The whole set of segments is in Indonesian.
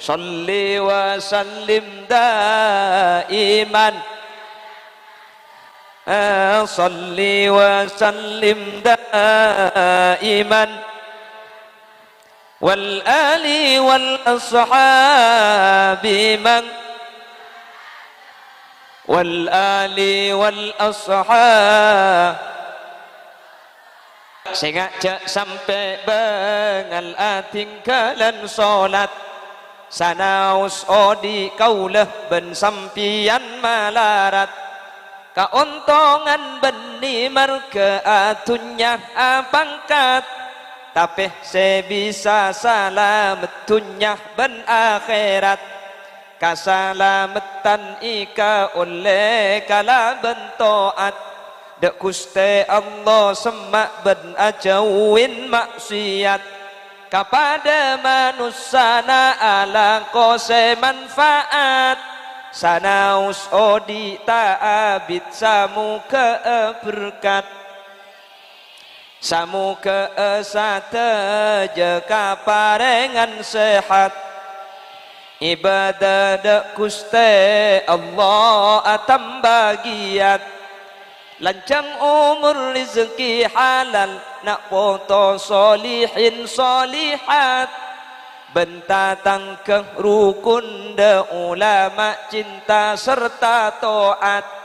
صل وسلم دائما. آه، صل وسلم دائما. والآل والأصحاب من؟ والآل والأصحاب. Sengaja sampai bengal atinggalan solat. Sanaus odi kaulah ben sampian malarat. Kauntongan beni marga atunya apangkat Tapi sebisa salamet tunya ben akhirat. Kasalamatan ika oleh kala bentoat Dek kuste Allah semak ben ajauin maksiat Kepada manusia ala kose manfaat. Sanaus odi ta'abid samu ke berkat Samu ke sate jeka parengan sehat. Ibadah dek kuste Allah atam bagiat Lancang umur rezeki halal Nak foto solihin solihat. Bentatang ke rukun de ulama cinta serta to'at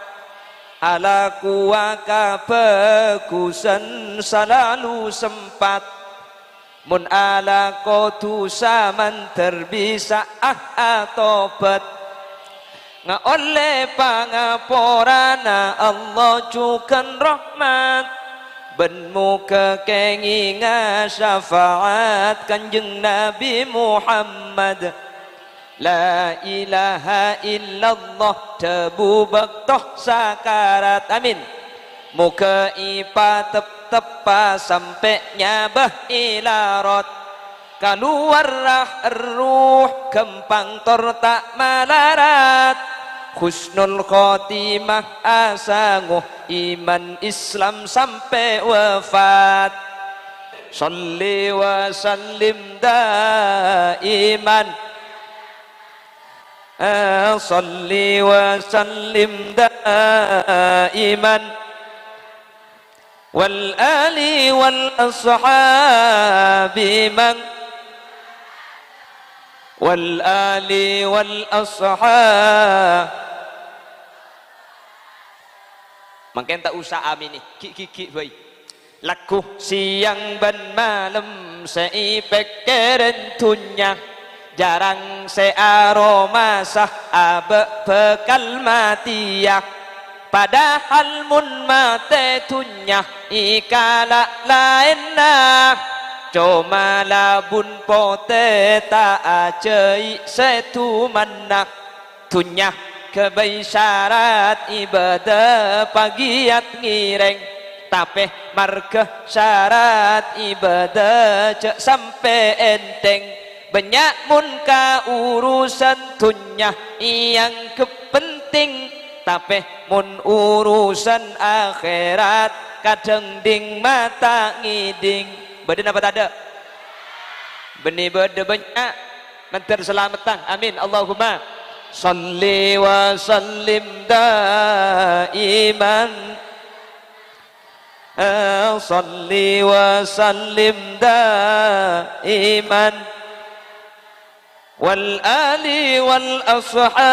Ala kuaka pekusan selalu sempat. Mun ala kotu saman terbisa ah nga oleh pangaporana Allah cukan rahmat. Ben muka kenginga syafaat kanjeng Nabi Muhammad. La ilaha illallah tebu baktoh sakarat amin. Muka ipa tep tepa sampai nyabah ilarat keluar ruh kempang tor tak malarat Husnul khotimah asanguh iman Islam sampai wafat Salli wa sallim daiman Salli wa sallim daiman Wal ali wal ashabi man والآل والأصحاب Makin tak usah amin ni. Kik kik boy. Laku siang ban malam seipek kerentunya jarang searoma sah abe bekal matiak padahal mun mate tunya ikala lainah cuma labun pote ta acei setu manak tunya kebai syarat ibadah pagiat ngireng. Tapi marga syarat ibadah cek sampai enteng. Banyak mun ka urusan tunya yang kepenting. Tapi mun urusan akhirat kadang ding mata ngiding. Badan apa tak ada? Benih beda banyak. Nanti selamatan. Amin. Allahumma صل وسلم دائما. صل وسلم دائما. والآل والأصحاب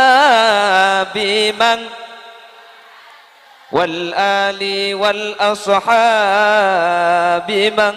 من؟ والآل والأصحاب من؟